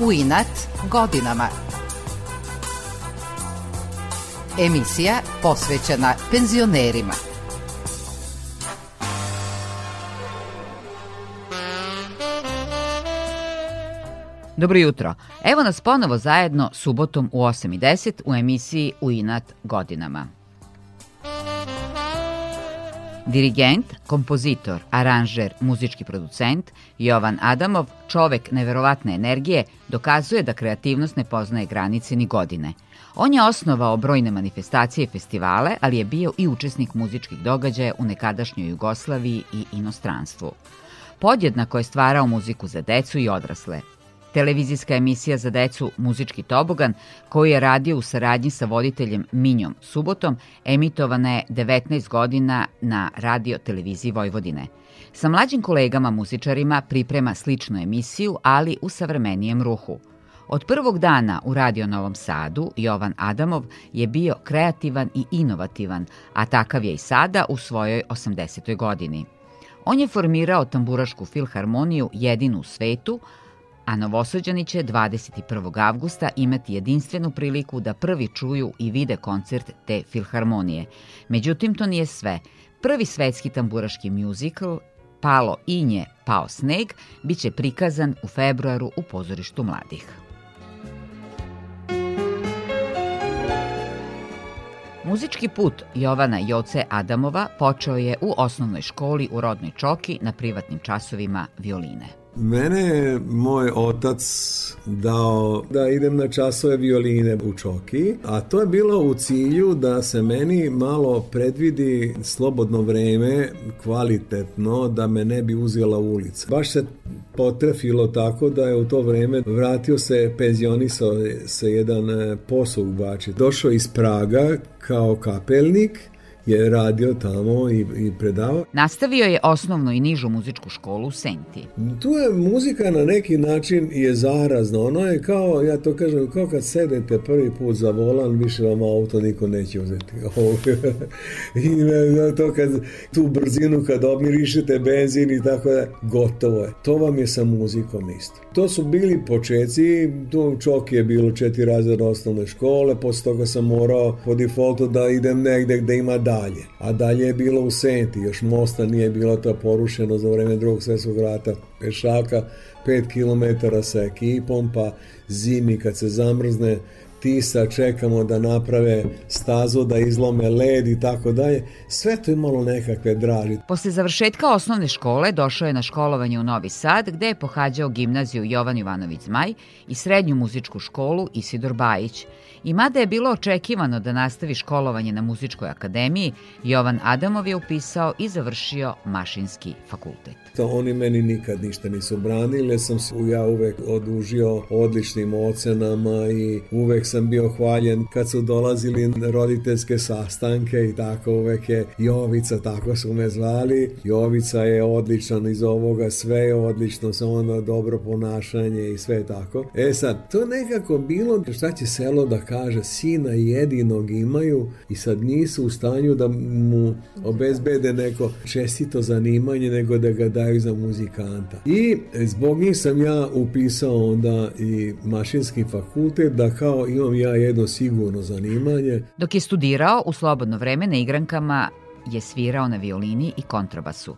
u inat godinama. Emisija posvećena penzionerima. Dobro jutro. Evo nas ponovo zajedno subotom u 8.10 u emisiji U inat godinama. Dirigent, kompozitor, aranžer, muzički producent Jovan Adamov, čovek neverovatne energije, dokazuje da kreativnost ne poznaje granice ni godine. On je osnovao brojne manifestacije i festivale, ali je bio i učesnik muzičkih događaja u nekadašnjoj Jugoslaviji i inostranstvu. Podjednako je stvarao muziku za decu i odrasle, televizijska emisija za decu Muzički tobogan, koji je radio u saradnji sa voditeljem Minjom Subotom, emitovana je 19 godina na radio televiziji Vojvodine. Sa mlađim kolegama muzičarima priprema sličnu emisiju, ali u savremenijem ruhu. Od prvog dana u Radio Novom Sadu Jovan Adamov je bio kreativan i inovativan, a takav je i sada u svojoj 80. godini. On je formirao tamburašku filharmoniju jedinu u svetu, a Novosađani će 21. avgusta imati jedinstvenu priliku da prvi čuju i vide koncert te filharmonije. Međutim, to nije sve. Prvi svetski tamburaški mjuzikl Palo inje, pao sneg, bit će prikazan u februaru u pozorištu mladih. Muzički put Jovana Joce Adamova počeo je u osnovnoj školi u rodnoj Čoki na privatnim časovima violine. Mene je moj otac dao da idem na časove violine u Čoki, a to je bilo u cilju da se meni malo predvidi slobodno vreme kvalitetno da me ne bi uzela ulica. Baš se potrefilo tako da je u to vreme vratio se, penzionisao se jedan e, posao u Bači. Došao iz Praga kao kapelnik je radio tamo i, i predavao. Nastavio je osnovnu i nižu muzičku školu u Senti. Tu je muzika na neki način je zarazna. Ono je kao, ja to kažem, kao kad sedete prvi put za volan, više vam auto niko neće uzeti. I to kad, tu brzinu kad obmirišete benzin i tako da, gotovo je. To vam je sa muzikom isto. To su bili počeci, tu čok je bilo četiri razreda osnovne škole, posle toga sam morao po defaultu da idem negde gde ima da dalje. A dalje je bilo u Senti, još mosta nije bilo to porušeno za vreme drugog svjetskog rata. Pešaka 5 km sa ekipom, pa zimi kad se zamrzne tisa, čekamo da naprave stazu, da izlome led i tako dalje. Sve to imalo nekakve draži. Posle završetka osnovne škole došao je na školovanje u Novi Sad, gde je pohađao gimnaziju Jovan Jovanović Zmaj i srednju muzičku školu Isidor Bajić. I mada je bilo očekivano da nastavi školovanje na Muzičkoj akademiji, Jovan Adamov je upisao i završio mašinski fakultet. To oni meni nikad ništa nisu branili, sam ja uvek odužio odličnim ocenama i uvek sam sam bio hvaljen kad su dolazili roditeljske sastanke i tako uvek je Jovica, tako su me zvali. Jovica je odličan iz ovoga, sve je odlično, samo dobro ponašanje i sve tako. E sad, to nekako bilo, šta će selo da kaže, sina jedinog imaju i sad nisu u stanju da mu obezbede neko čestito zanimanje, nego da ga daju za muzikanta. I zbog njih sam ja upisao onda i mašinski fakultet, da kao imam ja jedno sigurno zanimanje. Dok je studirao, u slobodno vreme na igrankama je svirao na violini i kontrabasu.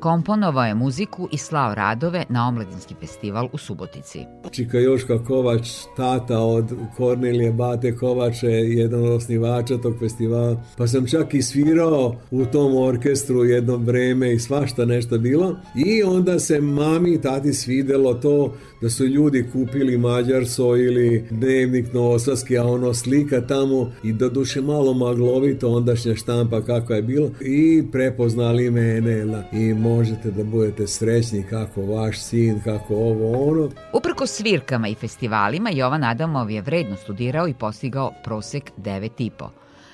Komponovao je muziku i slao radove na Omladinski festival u Subotici. Čika Joška Kovač, tata od Kornelije Bate Kovače, jedan od osnivača tog festivala, pa sam čak i svirao u tom orkestru jedno vreme i svašta nešto bilo. I onda se mami i tati svidelo to da su ljudi kupili Mađarso ili dnevnik Novosadski, a ono slika tamo i duše malo maglovito ondašnja štampa kako je bilo i prepoznali mene i možete da budete srećni kako vaš sin, kako ovo, ono. Uprko svirkama i festivalima, Jovan Adamov je vredno studirao i postigao prosek 9,5.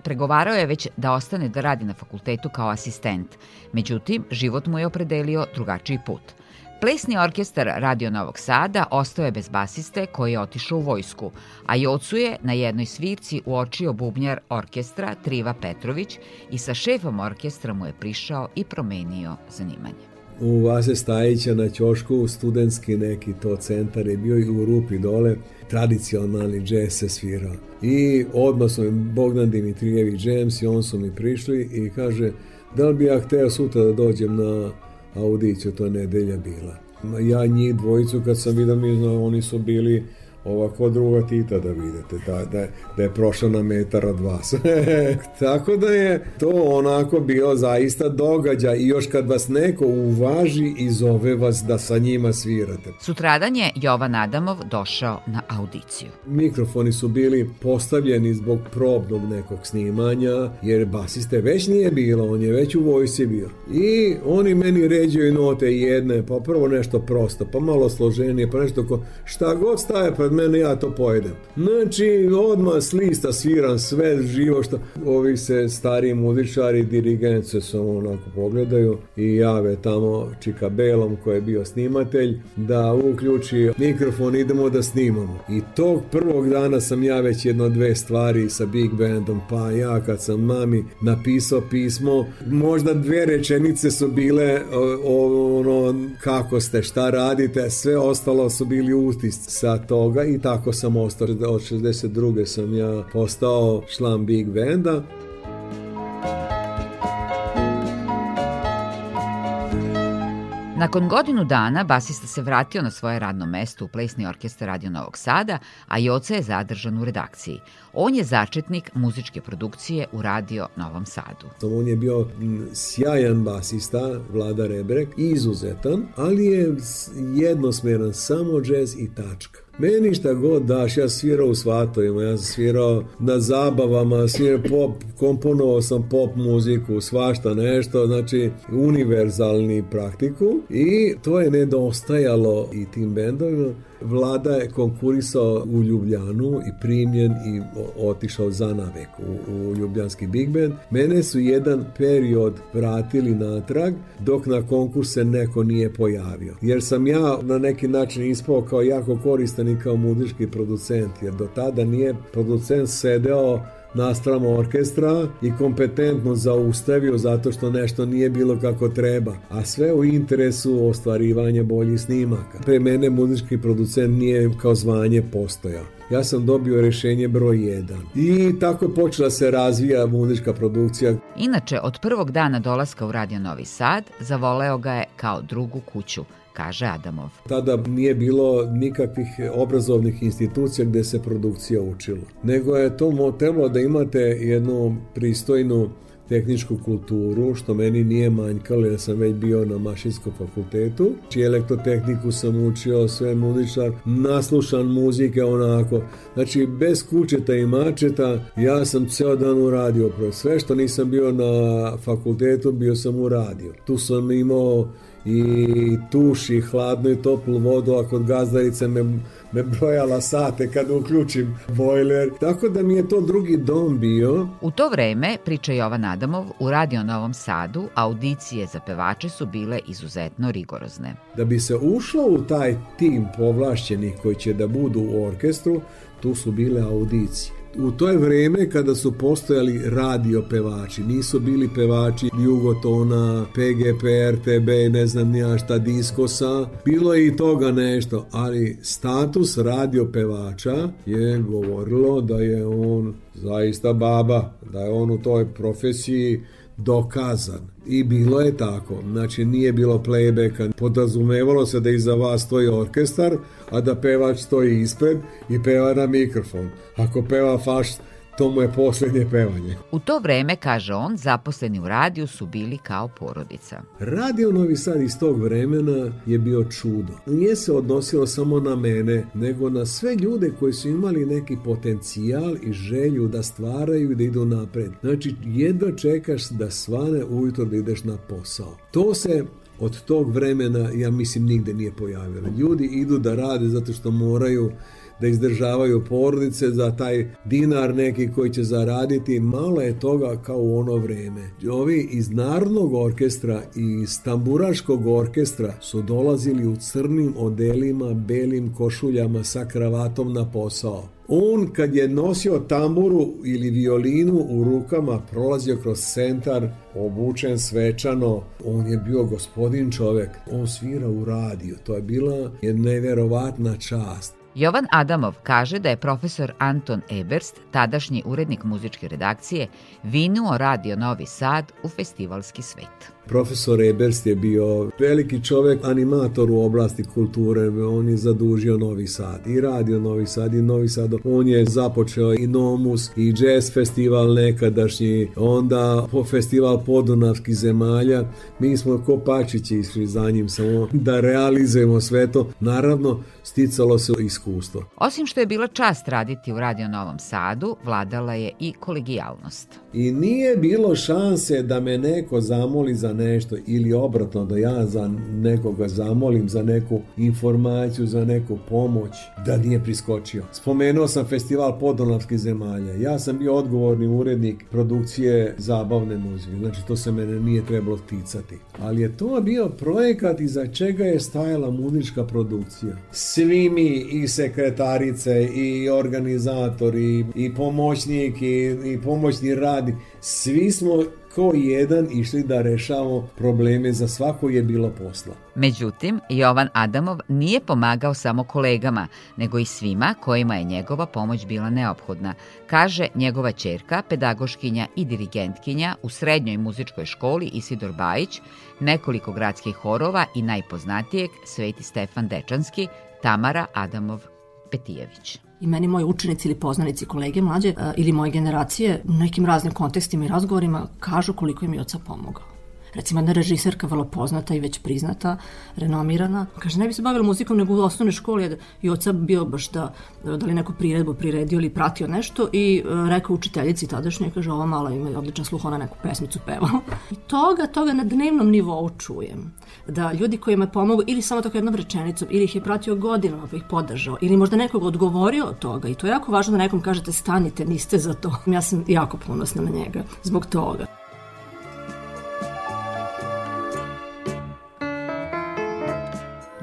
Pregovarao je već da ostane da radi na fakultetu kao asistent. Međutim, život mu je opredelio drugačiji put – Plesni orkestar Radio Novog Sada ostao je bez basiste koji je otišao u vojsku, a Jocu je na jednoj svirci uočio bubnjar orkestra Triva Petrović i sa šefom orkestra mu je prišao i promenio zanimanje u Vaze Stajića na Ćošku, studentski neki to centar je bio i u Rupi dole, tradicionalni džez se svirao. I odmah su mi Bogdan Dimitrijević James i on su mi prišli i kaže da li bi ja hteo sutra da dođem na audicija to nedelja bila. Ja njih dvojicu kad sam vidio, oni su bili ovako druga Tita da videte, da, da, da je prošla na metar od vas. Tako da je to onako bio zaista događaj i još kad vas neko uvaži i zove vas da sa njima svirate. Sutradan je Jovan Adamov došao na audiciju. Mikrofoni su bili postavljeni zbog probnog nekog snimanja, jer basiste već nije bilo, on je već u vojsi bio. I oni meni ređaju note jedne, pa prvo nešto prosto, pa malo složenije, pa nešto ko, šta god staje pred mene, ja to pojedem. Znači, odmah s lista sviram sve živo što... Ovi se stari muzičari, dirigence samo onako pogledaju i jave tamo Čika Belom koji je bio snimatelj da uključi mikrofon, idemo da snimamo. I tog prvog dana sam ja već jedno dve stvari sa Big Bandom, pa ja kad sam mami napisao pismo, možda dve rečenice su bile ono kako ste, šta radite, sve ostalo su bili utis sa toga i tako sam ostao. Od 62. sam ja postao član Big Benda. Nakon godinu dana basista se vratio na svoje radno mesto u Plesni orkestar Radio Novog Sada, a Joca je zadržan u redakciji. On je začetnik muzičke produkcije u Radio Novom Sadu. On je bio sjajan basista, Vlada Rebrek, izuzetan, ali je jednosmeran, samo džez i tačka. Meni šta god daš, ja svirao u svatovima, ja sam svirao na zabavama, svirao pop, komponovao sam pop muziku, svašta nešto, znači univerzalni praktiku i to je nedostajalo i tim bendovima Vlada je konkurisao u Ljubljanu i primljen i otišao za navek u, u Ljubljanski Big Band. Mene su jedan period vratili natrag dok na konkurs se neko nije pojavio. Jer sam ja na neki način ispao kao jako koristan i kao muzički producent jer do tada nije producent sedeo nastramo orkestra i kompetentno zaustavio zato što nešto nije bilo kako treba, a sve u interesu ostvarivanja boljih snimaka. Pre mene muzički producent nije kao zvanje postoja. ja sam dobio rešenje broj 1. I tako je počela se razvija muzička produkcija. Inače, od prvog dana dolaska u Radio Novi Sad, zavoleo ga je kao drugu kuću, kaže Adamov. Tada nije bilo nikakvih obrazovnih institucija gde se produkcija učila, nego je to trebalo da imate jednu pristojnu tehničku kulturu, što meni nije manjkalo, ja sam već bio na mašinskom fakultetu, čiji znači, elektrotehniku sam učio, sve muzičar, naslušan muzike, onako. Znači, bez kučeta i mačeta, ja sam ceo dan u uradio, sve što nisam bio na fakultetu, bio sam u uradio. Tu sam imao i tuši hladnu i toplu vodu, a kod gazdarice me, me brojala sate kad uključim bojler. Tako da mi je to drugi dom bio. U to vreme, priča Jovan Adamov, u Radio Novom Sadu audicije za pevače su bile izuzetno rigorozne. Da bi se ušlo u taj tim povlašćenih koji će da budu u orkestru, tu su bile audicije. U to je vreme kada su postojali radio pevači, nisu bili pevači Jugotona, PGP, RTB, ne znam nija šta, Diskosa, bilo je i toga nešto, ali status radio pevača je govorilo da je on zaista baba, da je on u toj profesiji dokazan. I bilo je tako. Znači nije bilo playbacka. Podrazumevalo se da iza vas stoji orkestar, a da pevač stoji ispred i peva na mikrofon. Ako peva faš to mu je poslednje pevanje. U to vreme, kaže on, zaposleni u radiju su bili kao porodica. Radio Novi Sad iz tog vremena je bio čudo. Nije se odnosilo samo na mene, nego na sve ljude koji su imali neki potencijal i želju da stvaraju i da idu napred. Znači, jedva čekaš da svane ujutro da ideš na posao. To se od tog vremena, ja mislim, nigde nije pojavilo. Ljudi idu da rade zato što moraju da izdržavaju porodice za taj dinar neki koji će zaraditi. Malo je toga kao u ono vreme. Ovi iz Narodnog orkestra i iz Tamburaškog orkestra su dolazili u crnim odelima, belim košuljama sa kravatom na posao. On kad je nosio tamburu ili violinu u rukama prolazio kroz centar obučen svečano, on je bio gospodin čovek. on svira u radiju, to je bila nevjerovatna čast. Jovan Adamov kaže da je profesor Anton Eberst, tadašnji urednik muzičke redakcije, vinuo Radio Novi Sad u festivalski svet. Profesor Eberst je bio veliki čovjek, animator u oblasti kulture, on je zadužio Novi Sad i radio Novi Sad i Novi Sad. On je započeo i Nomus i jazz festival nekadašnji, onda po festival Podunavski zemalja. Mi smo kopačići išli za njim samo da realizujemo sve to. Naravno, sticalo se iskustvo. Osim što je bila čast raditi u Radio Novom Sadu, vladala je i kolegijalnost. I nije bilo šanse da me neko zamoli za nešto ili obratno da ja za nekoga zamolim za neku informaciju, za neku pomoć, da nije priskočio. Spomenuo sam festival podonavskih zemalja. Ja sam bio odgovorni urednik produkcije zabavne muzike. Znači to se mene nije trebalo ticati. Ali je to bio projekat iza čega je stajala muzička produkcija. Svi mi i sekretarice i organizatori i pomoćnik i, i pomoćni radi, svi smo ko jedan išli da rešavamo probleme za svako je bilo posla. Međutim, Jovan Adamov nije pomagao samo kolegama, nego i svima kojima je njegova pomoć bila neophodna, kaže njegova čerka, pedagoškinja i dirigentkinja u srednjoj muzičkoj školi Isidor Bajić, nekoliko gradskih horova i najpoznatijeg Sveti Stefan Dečanski, Tamara Adamov Petijević i meni moji učenici ili poznanici, kolege mlađe e, ili moje generacije u nekim raznim kontekstima i razgovorima kažu koliko im je oca pomogao. Recimo, jedna režiserka vrlo poznata i već priznata, renomirana, kaže, ne bi se bavila muzikom nego u osnovnoj školi, jer i oca bio baš da, da li neku priredbu priredio ili pratio nešto i e, rekao učiteljici tadašnje, kaže, ova mala ima odličan sluh, ona neku pesmicu pevala. I toga, toga na dnevnom nivou čujem. Da ljudi koji me pomogu, ili samo tako jednom rečenicom, ili ih je pratio godinama pa ih podržao, ili možda nekog odgovorio od toga i to je jako važno da nekom kažete stanite, niste za to. Ja sam jako ponosna na njega zbog toga.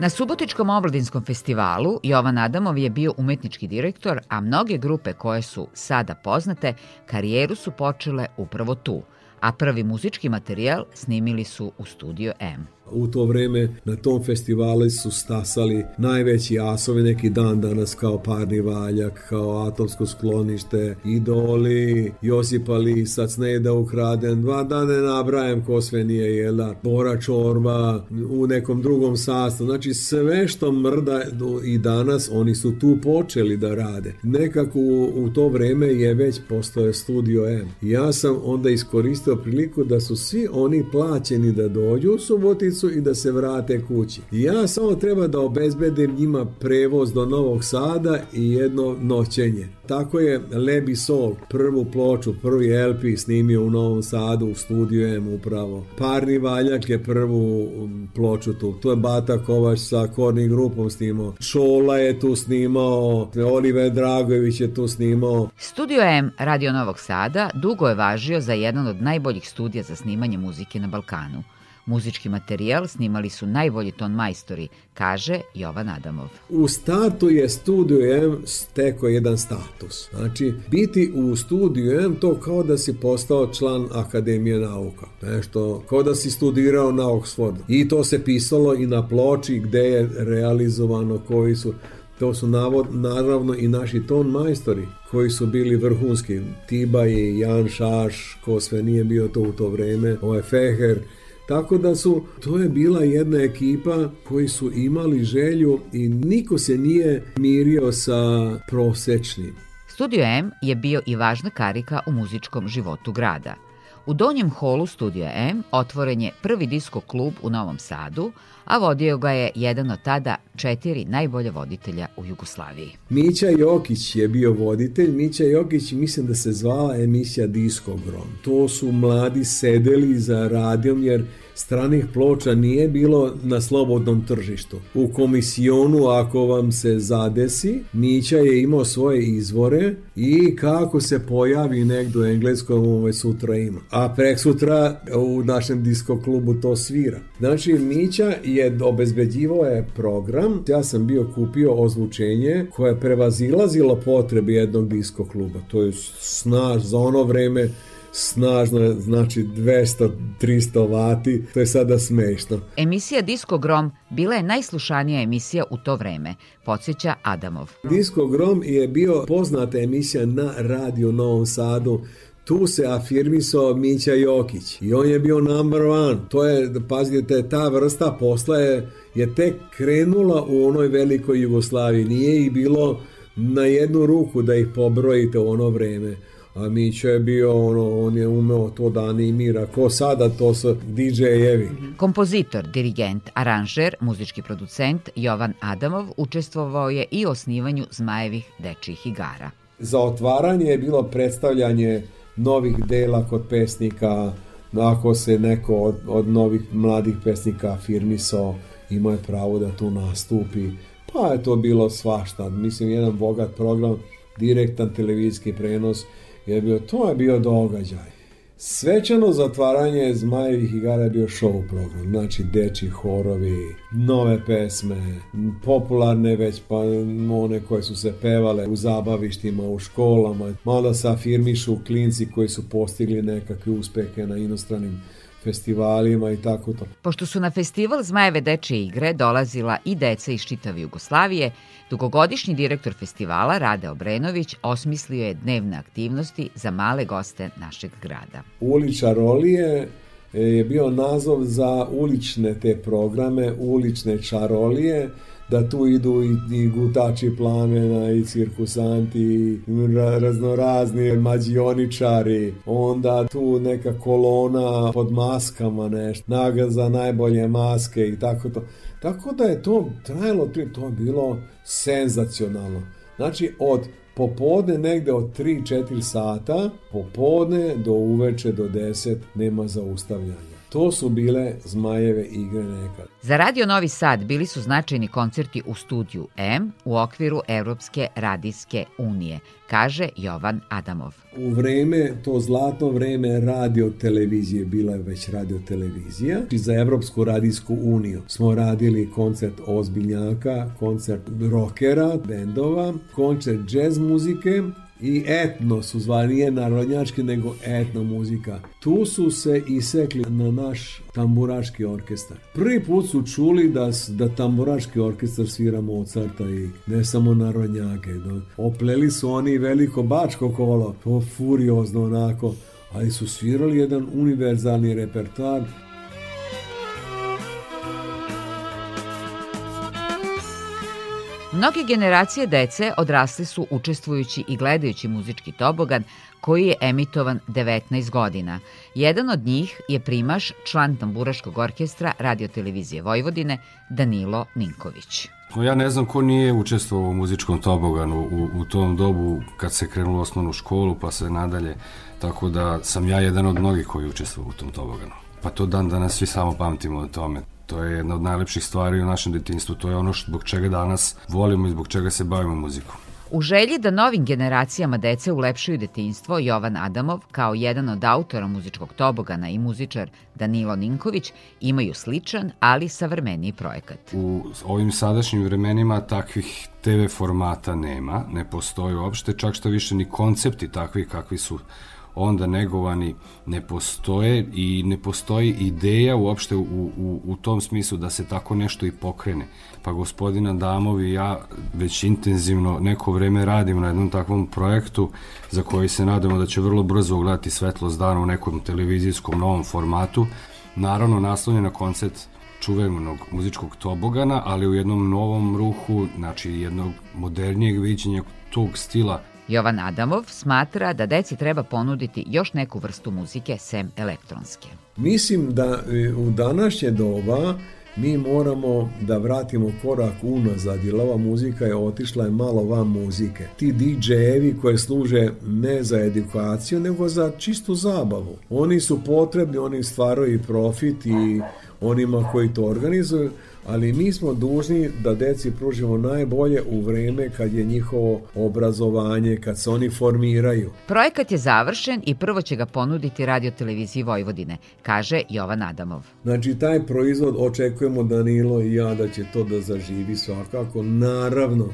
Na Subotičkom omladinskom festivalu Jovan Adamov je bio umetnički direktor, a mnoge grupe koje su sada poznate karijeru su počele upravo tu, a prvi muzički materijal snimili su u Studio M. U to vreme na tom festivalu su stasali najveći asovi neki dan danas kao Parni Valjak, kao Atomsko sklonište, Idoli, Josipa Lisac, Neda Ukraden, dva da ne nabrajem ko sve nije jela, da? Bora Čorba, u nekom drugom sastavu. Znači sve što mrda i danas oni su tu počeli da rade. Nekako u, u to vreme je već postoje Studio M. Ja sam onda iskoristio priliku da su svi oni plaćeni da dođu u suboticu ulicu i da se vrate kući. Ja samo treba da obezbedim njima prevoz do Novog Sada i jedno noćenje. Tako je Lebi Sol prvu ploču, prvi LP snimio u Novom Sadu, u studijem upravo. Parni Valjak je prvu um, ploču tu. Tu je Bata Kovač sa Korni grupom snimao. Šola je tu snimao, Oliver Dragojević je tu snimao. Studio M Radio Novog Sada dugo je važio za jedan od najboljih studija za snimanje muzike na Balkanu. Muzički materijal snimali su najbolji ton majstori, kaže Jovan Adamov. U startu je Studio M stekao jedan status. Znači, biti u Studio M to kao da si postao član Akademije nauka. Nešto kao da si studirao na Oxfordu. I to se pisalo i na ploči gde je realizovano koji su to su navod, naravno i naši ton majstori koji su bili vrhunski. Tiba i Jan Šaš, ko sve nije bio to u to vreme, ovaj Feher, Tako da su, to je bila jedna ekipa koji su imali želju i niko se nije mirio sa prosečnim. Studio M je bio i važna karika u muzičkom životu grada. U donjem holu Studio M otvoren je prvi disko klub u Novom Sadu, a vodio ga je jedan od tada četiri najbolje voditelja u Jugoslaviji. Mića Jokić je bio voditelj. Mića Jokić mislim da se zvala emisija Diskogrom. To su mladi sedeli za radijom jer stranih ploča nije bilo na slobodnom tržištu. U komisionu ako vam se zadesi, Mića je imao svoje izvore i kako se pojavi negdje u engleskom ovaj sutra ima. A prek sutra u našem diskoklubu to svira. Znači Mića i je obezbeđivao je program. Ja sam bio kupio ozvučenje koje je prevazilazilo potrebe jednog disko kluba. To je snaž za ono vreme snažno, je, znači 200-300 vati, to je sada smešno. Emisija Disko Grom bila je najslušanija emisija u to vreme, podsjeća Adamov. Disko Grom je bio poznata emisija na radio Novom Sadu, tu se afirmisao Mića Jokić i on je bio number one. To je, pazite, ta vrsta posla je, je tek krenula u onoj velikoj Jugoslaviji. Nije ih bilo na jednu ruku da ih pobrojite u ono vreme. A Mića je bio, ono, on je umeo to da animira, ko sada to su DJ-evi. Kompozitor, dirigent, aranžer, muzički producent Jovan Adamov učestvovao je i osnivanju Zmajevih dečjih igara. Za otvaranje je bilo predstavljanje novih dela kod pesnika, ako se neko od, od novih mladih pesnika afirmisao, ima je pravo da tu nastupi. Pa je to bilo svašta. Mislim, jedan bogat program, direktan televizijski prenos je bio, to je bio događaj. Svečano zatvaranje Zmajevih igara je bio show program, znači deči horovi, nove pesme, popularne već pa one koje su se pevale u zabavištima, u školama, malo se afirmišu klinci koji su postigli nekakve uspehe na inostranim festivalima i tako to. Pošto su na festival Zmajeve deče igre dolazila i deca iz čitave Jugoslavije, dugogodišnji direktor festivala Rade Obrenović osmislio je dnevne aktivnosti za male goste našeg grada. Ulica Rolije e, je bio nazov za ulične te programe, ulične čarolije, da tu idu i, i gutači plamena i cirkusanti i ra, raznorazni mađioničari onda tu neka kolona pod maskama nešto naga za najbolje maske i tako to tako da je to trajalo to je bilo senzacionalno znači od popodne negde od 3-4 sata popodne do uveče do 10 nema zaustavljanja To su bile zmajeve igre nekad. Za Radio Novi Sad bili su značajni koncerti u studiju M u okviru Evropske radijske unije, kaže Jovan Adamov. U vreme, to zlatno vreme radio televizije, bila je već radio televizija. I za Evropsku radijsku uniju smo radili koncert ozbiljnjaka, koncert rokera, bendova, koncert džez muzike, i etno su zvali, nije narodnjački nego etno muzika. Tu su se isekli na naš tamburaški orkestar. Prvi put su čuli da, da tamburaški orkestar svira Mozarta i ne samo narodnjake. Da. Opleli su oni veliko bačko kolo, to furiozno onako, ali su svirali jedan univerzalni repertoar Mnoge generacije dece odrasli su učestvujući i gledajući muzički tobogan koji je emitovan 19 godina. Jedan od njih je primaš, član tamburaškog orkestra radiotelevizije Vojvodine, Danilo Ninković. Ja ne znam ko nije učestvovao u muzičkom toboganu u, u tom dobu kad se krenulo u osnovnu školu pa se nadalje, tako da sam ja jedan od mnogih koji je učestvovao u tom toboganu. Pa to dan danas svi samo pamtimo o tome. To je jedna od najlepših stvari u našem detinjstvu, to je ono zbog čega danas volimo i zbog čega se bavimo muzikom. U želji da novim generacijama dece ulepšaju detinjstvo, Jovan Adamov, kao jedan od autora muzičkog tobogana i muzičar Danilo Ninković, imaju sličan, ali savremeniji projekat. U ovim sadašnjim vremenima takvih TV formata nema, ne postoji uopšte, čak što više ni koncepti takvi kakvi su onda negovani ne postoje i ne postoji ideja uopšte u, u, u tom smislu da se tako nešto i pokrene. Pa gospodina Damovi, ja već intenzivno neko vreme radim na jednom takvom projektu za koji se nadamo da će vrlo brzo ugledati svetlost dana u nekom televizijskom novom formatu, naravno naslonjen na koncept čuvenog muzičkog tobogana, ali u jednom novom ruhu, znači jednog modernijeg viđenja tog stila Jovan Adamov smatra da deci treba ponuditi još neku vrstu muzike sem elektronske. Mislim da e, u današnje doba mi moramo da vratimo korak unazad, jer ova muzika je otišla je malo van muzike. Ti DJ-evi koje služe ne za edukaciju, nego za čistu zabavu. Oni su potrebni, oni stvaraju i profit i onima koji to organizuju, ali mi smo dužni da deci pružimo najbolje u vreme kad je njihovo obrazovanje, kad se oni formiraju. Projekat je završen i prvo će ga ponuditi Radio Televiziji Vojvodine, kaže Jovan Adamov. Znači, taj proizvod očekujemo Danilo i ja da će to da zaživi svakako, naravno.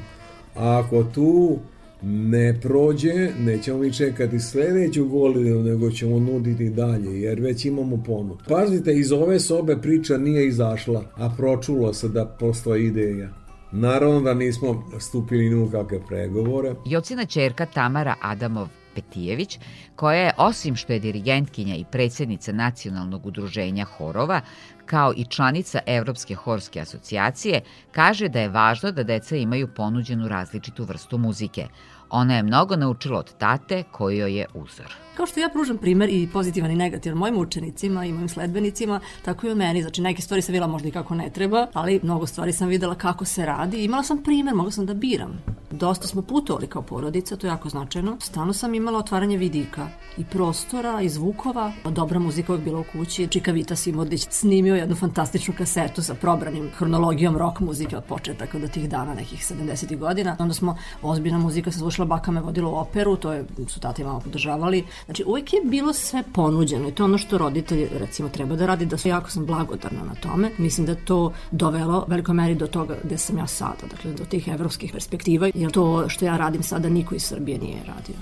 A ako tu ne prođe, nećemo mi čekati sledeću godinu, nego ćemo nuditi dalje, jer već imamo ponud. Pazite, iz ove sobe priča nije izašla, a pročulo se da postoji ideja. Naravno da nismo stupili ni u kakve pregovore. Jocina čerka Tamara Adamov Petijević, koja je, osim što je dirigentkinja i predsednica Nacionalnog udruženja horova, kao i članica Evropske horske asocijacije, kaže da je važno da deca imaju ponuđenu različitu vrstu muzike – Ona je mnogo naučila od tate koji je uzor. Kao što ja pružam primer i pozitivan i negativan mojim učenicima i mojim sledbenicima, tako i o meni. Znači, neke stvari sam videla možda i kako ne treba, ali mnogo stvari sam videla kako se radi. Imala sam primer, mogla sam da biram. Dosta smo putovali kao porodica, to je jako značajno. Stano sam imala otvaranje vidika i prostora i zvukova. Dobra muzika je bila u kući. Čika Vita Simodić snimio jednu fantastičnu kasetu sa probranim hronologijom rock muzike od početaka do tih dana nekih 70. godina. Onda smo ozbiljna muzika se slušala išla, baka me vodila u operu, to je, su tata i mama podržavali. Znači, uvek je bilo sve ponuđeno i to ono što roditelji, recimo, treba da radi, da su jako sam blagodarna na tome. Mislim da to dovelo u velikoj meri do toga gde sam ja sada, dakle, do tih evropskih perspektiva, jer to što ja radim sada niko iz Srbije nije radio.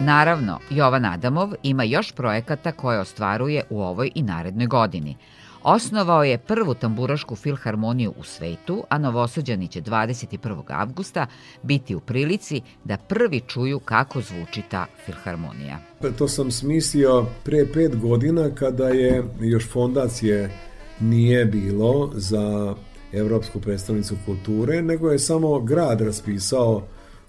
Naravno, Jovan Adamov ima još projekata koje ostvaruje u ovoj i narednoj godini – Osnovao je prvu tamburašku filharmoniju u svetu, a novosađani će 21. avgusta biti u prilici da prvi čuju kako zvuči ta filharmonija. To sam smislio pre pet godina kada je još fondacije nije bilo za Evropsku predstavnicu kulture, nego je samo grad raspisao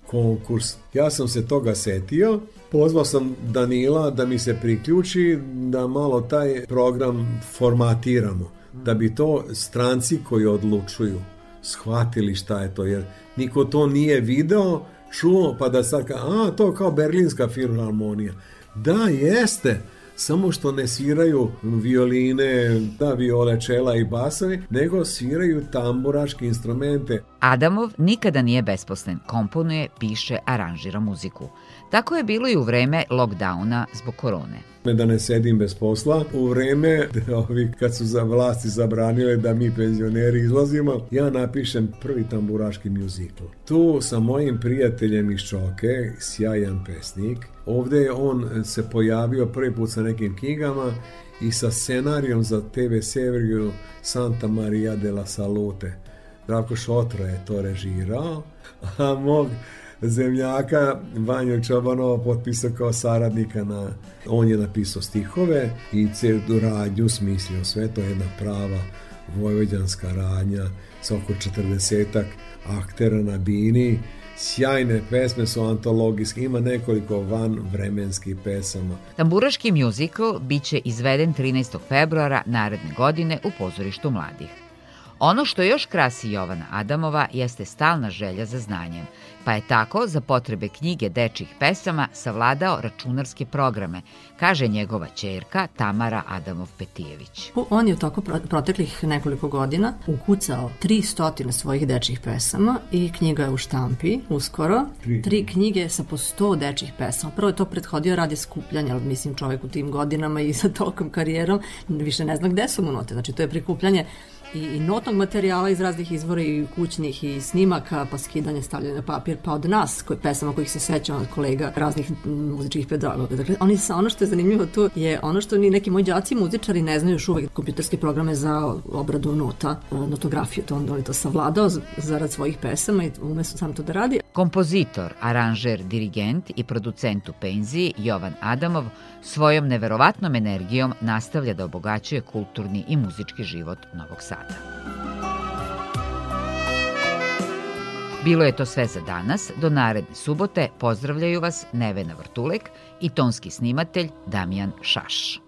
konkurs. Ja sam se toga setio Pozvao sam Danila da mi se priključi, da malo taj program formatiramo, da bi to stranci koji odlučuju shvatili šta je to, jer niko to nije video, čuo, pa da sad, a to kao berlinska filharmonija. Da, jeste, samo što ne sviraju violine, da viole, čela i basovi, nego sviraju tamburaške instrumente. Adamov nikada nije besposlen, komponuje, piše, aranžira muziku. Tako je bilo i u vreme lockdowna zbog korone me da ne sedim bez posla. U vreme ovi kad su za vlasti zabranile da mi penzioneri izlazimo, ja napišem prvi tamburaški mjuzikl. Tu sa mojim prijateljem iz Čoke, sjajan pesnik, ovdje je on se pojavio prvi put sa nekim knjigama i sa scenarijom za TV seriju Santa Maria de la Salute. Zdravko Šotra je to režirao, a mog zemljaka Vanja Čobanova potpisao kao saradnika na, on je napisao stihove i cijelu radnju smislio sve, to je jedna prava vojvođanska radnja sa oko 40 aktera na bini Sjajne pesme su antologijske, ima nekoliko van vremenskih pesama. Tamburaški mjuzikl bit će izveden 13. februara naredne godine u pozorištu mladih. Ono što još krasi Jovana Adamova jeste stalna želja za znanjem, pa je tako za potrebe knjige dečih pesama savladao računarske programe, kaže njegova čerka Tamara Adamov-Petijević. On je u toku proteklih nekoliko godina ukucao 300 svojih dečih pesama i knjiga je u štampi uskoro. Tri knjige sa po 100 dečih pesama. Prvo je to prethodio radi skupljanja, ali mislim čovek u tim godinama i sa tokom karijerom više ne zna gde su mu note. Znači to je prikupljanje i, i notnog materijala iz raznih izvora i kućnih i snimaka, pa skidanje stavljanje na papir, pa od nas, koje pesama kojih se sećam od kolega raznih muzičkih pedagoga. Dakle, oni sa, ono što je zanimljivo tu je ono što ni neki moji đaci muzičari ne znaju još uvek kompjuterske programe za obradu nota, notografiju, to on, on je to savladao zarad svojih pesama i umesto sam to da radi. Kompozitor, aranžer, dirigent i producent u penziji Jovan Adamov svojom neverovatnom energijom nastavlja da obogaćuje kulturni i muzički život Novog Sada sata. Bilo je to sve za danas. Do naredne subote pozdravljaju vas Nevena Vrtulek i tonski snimatelj Damjan Šaš.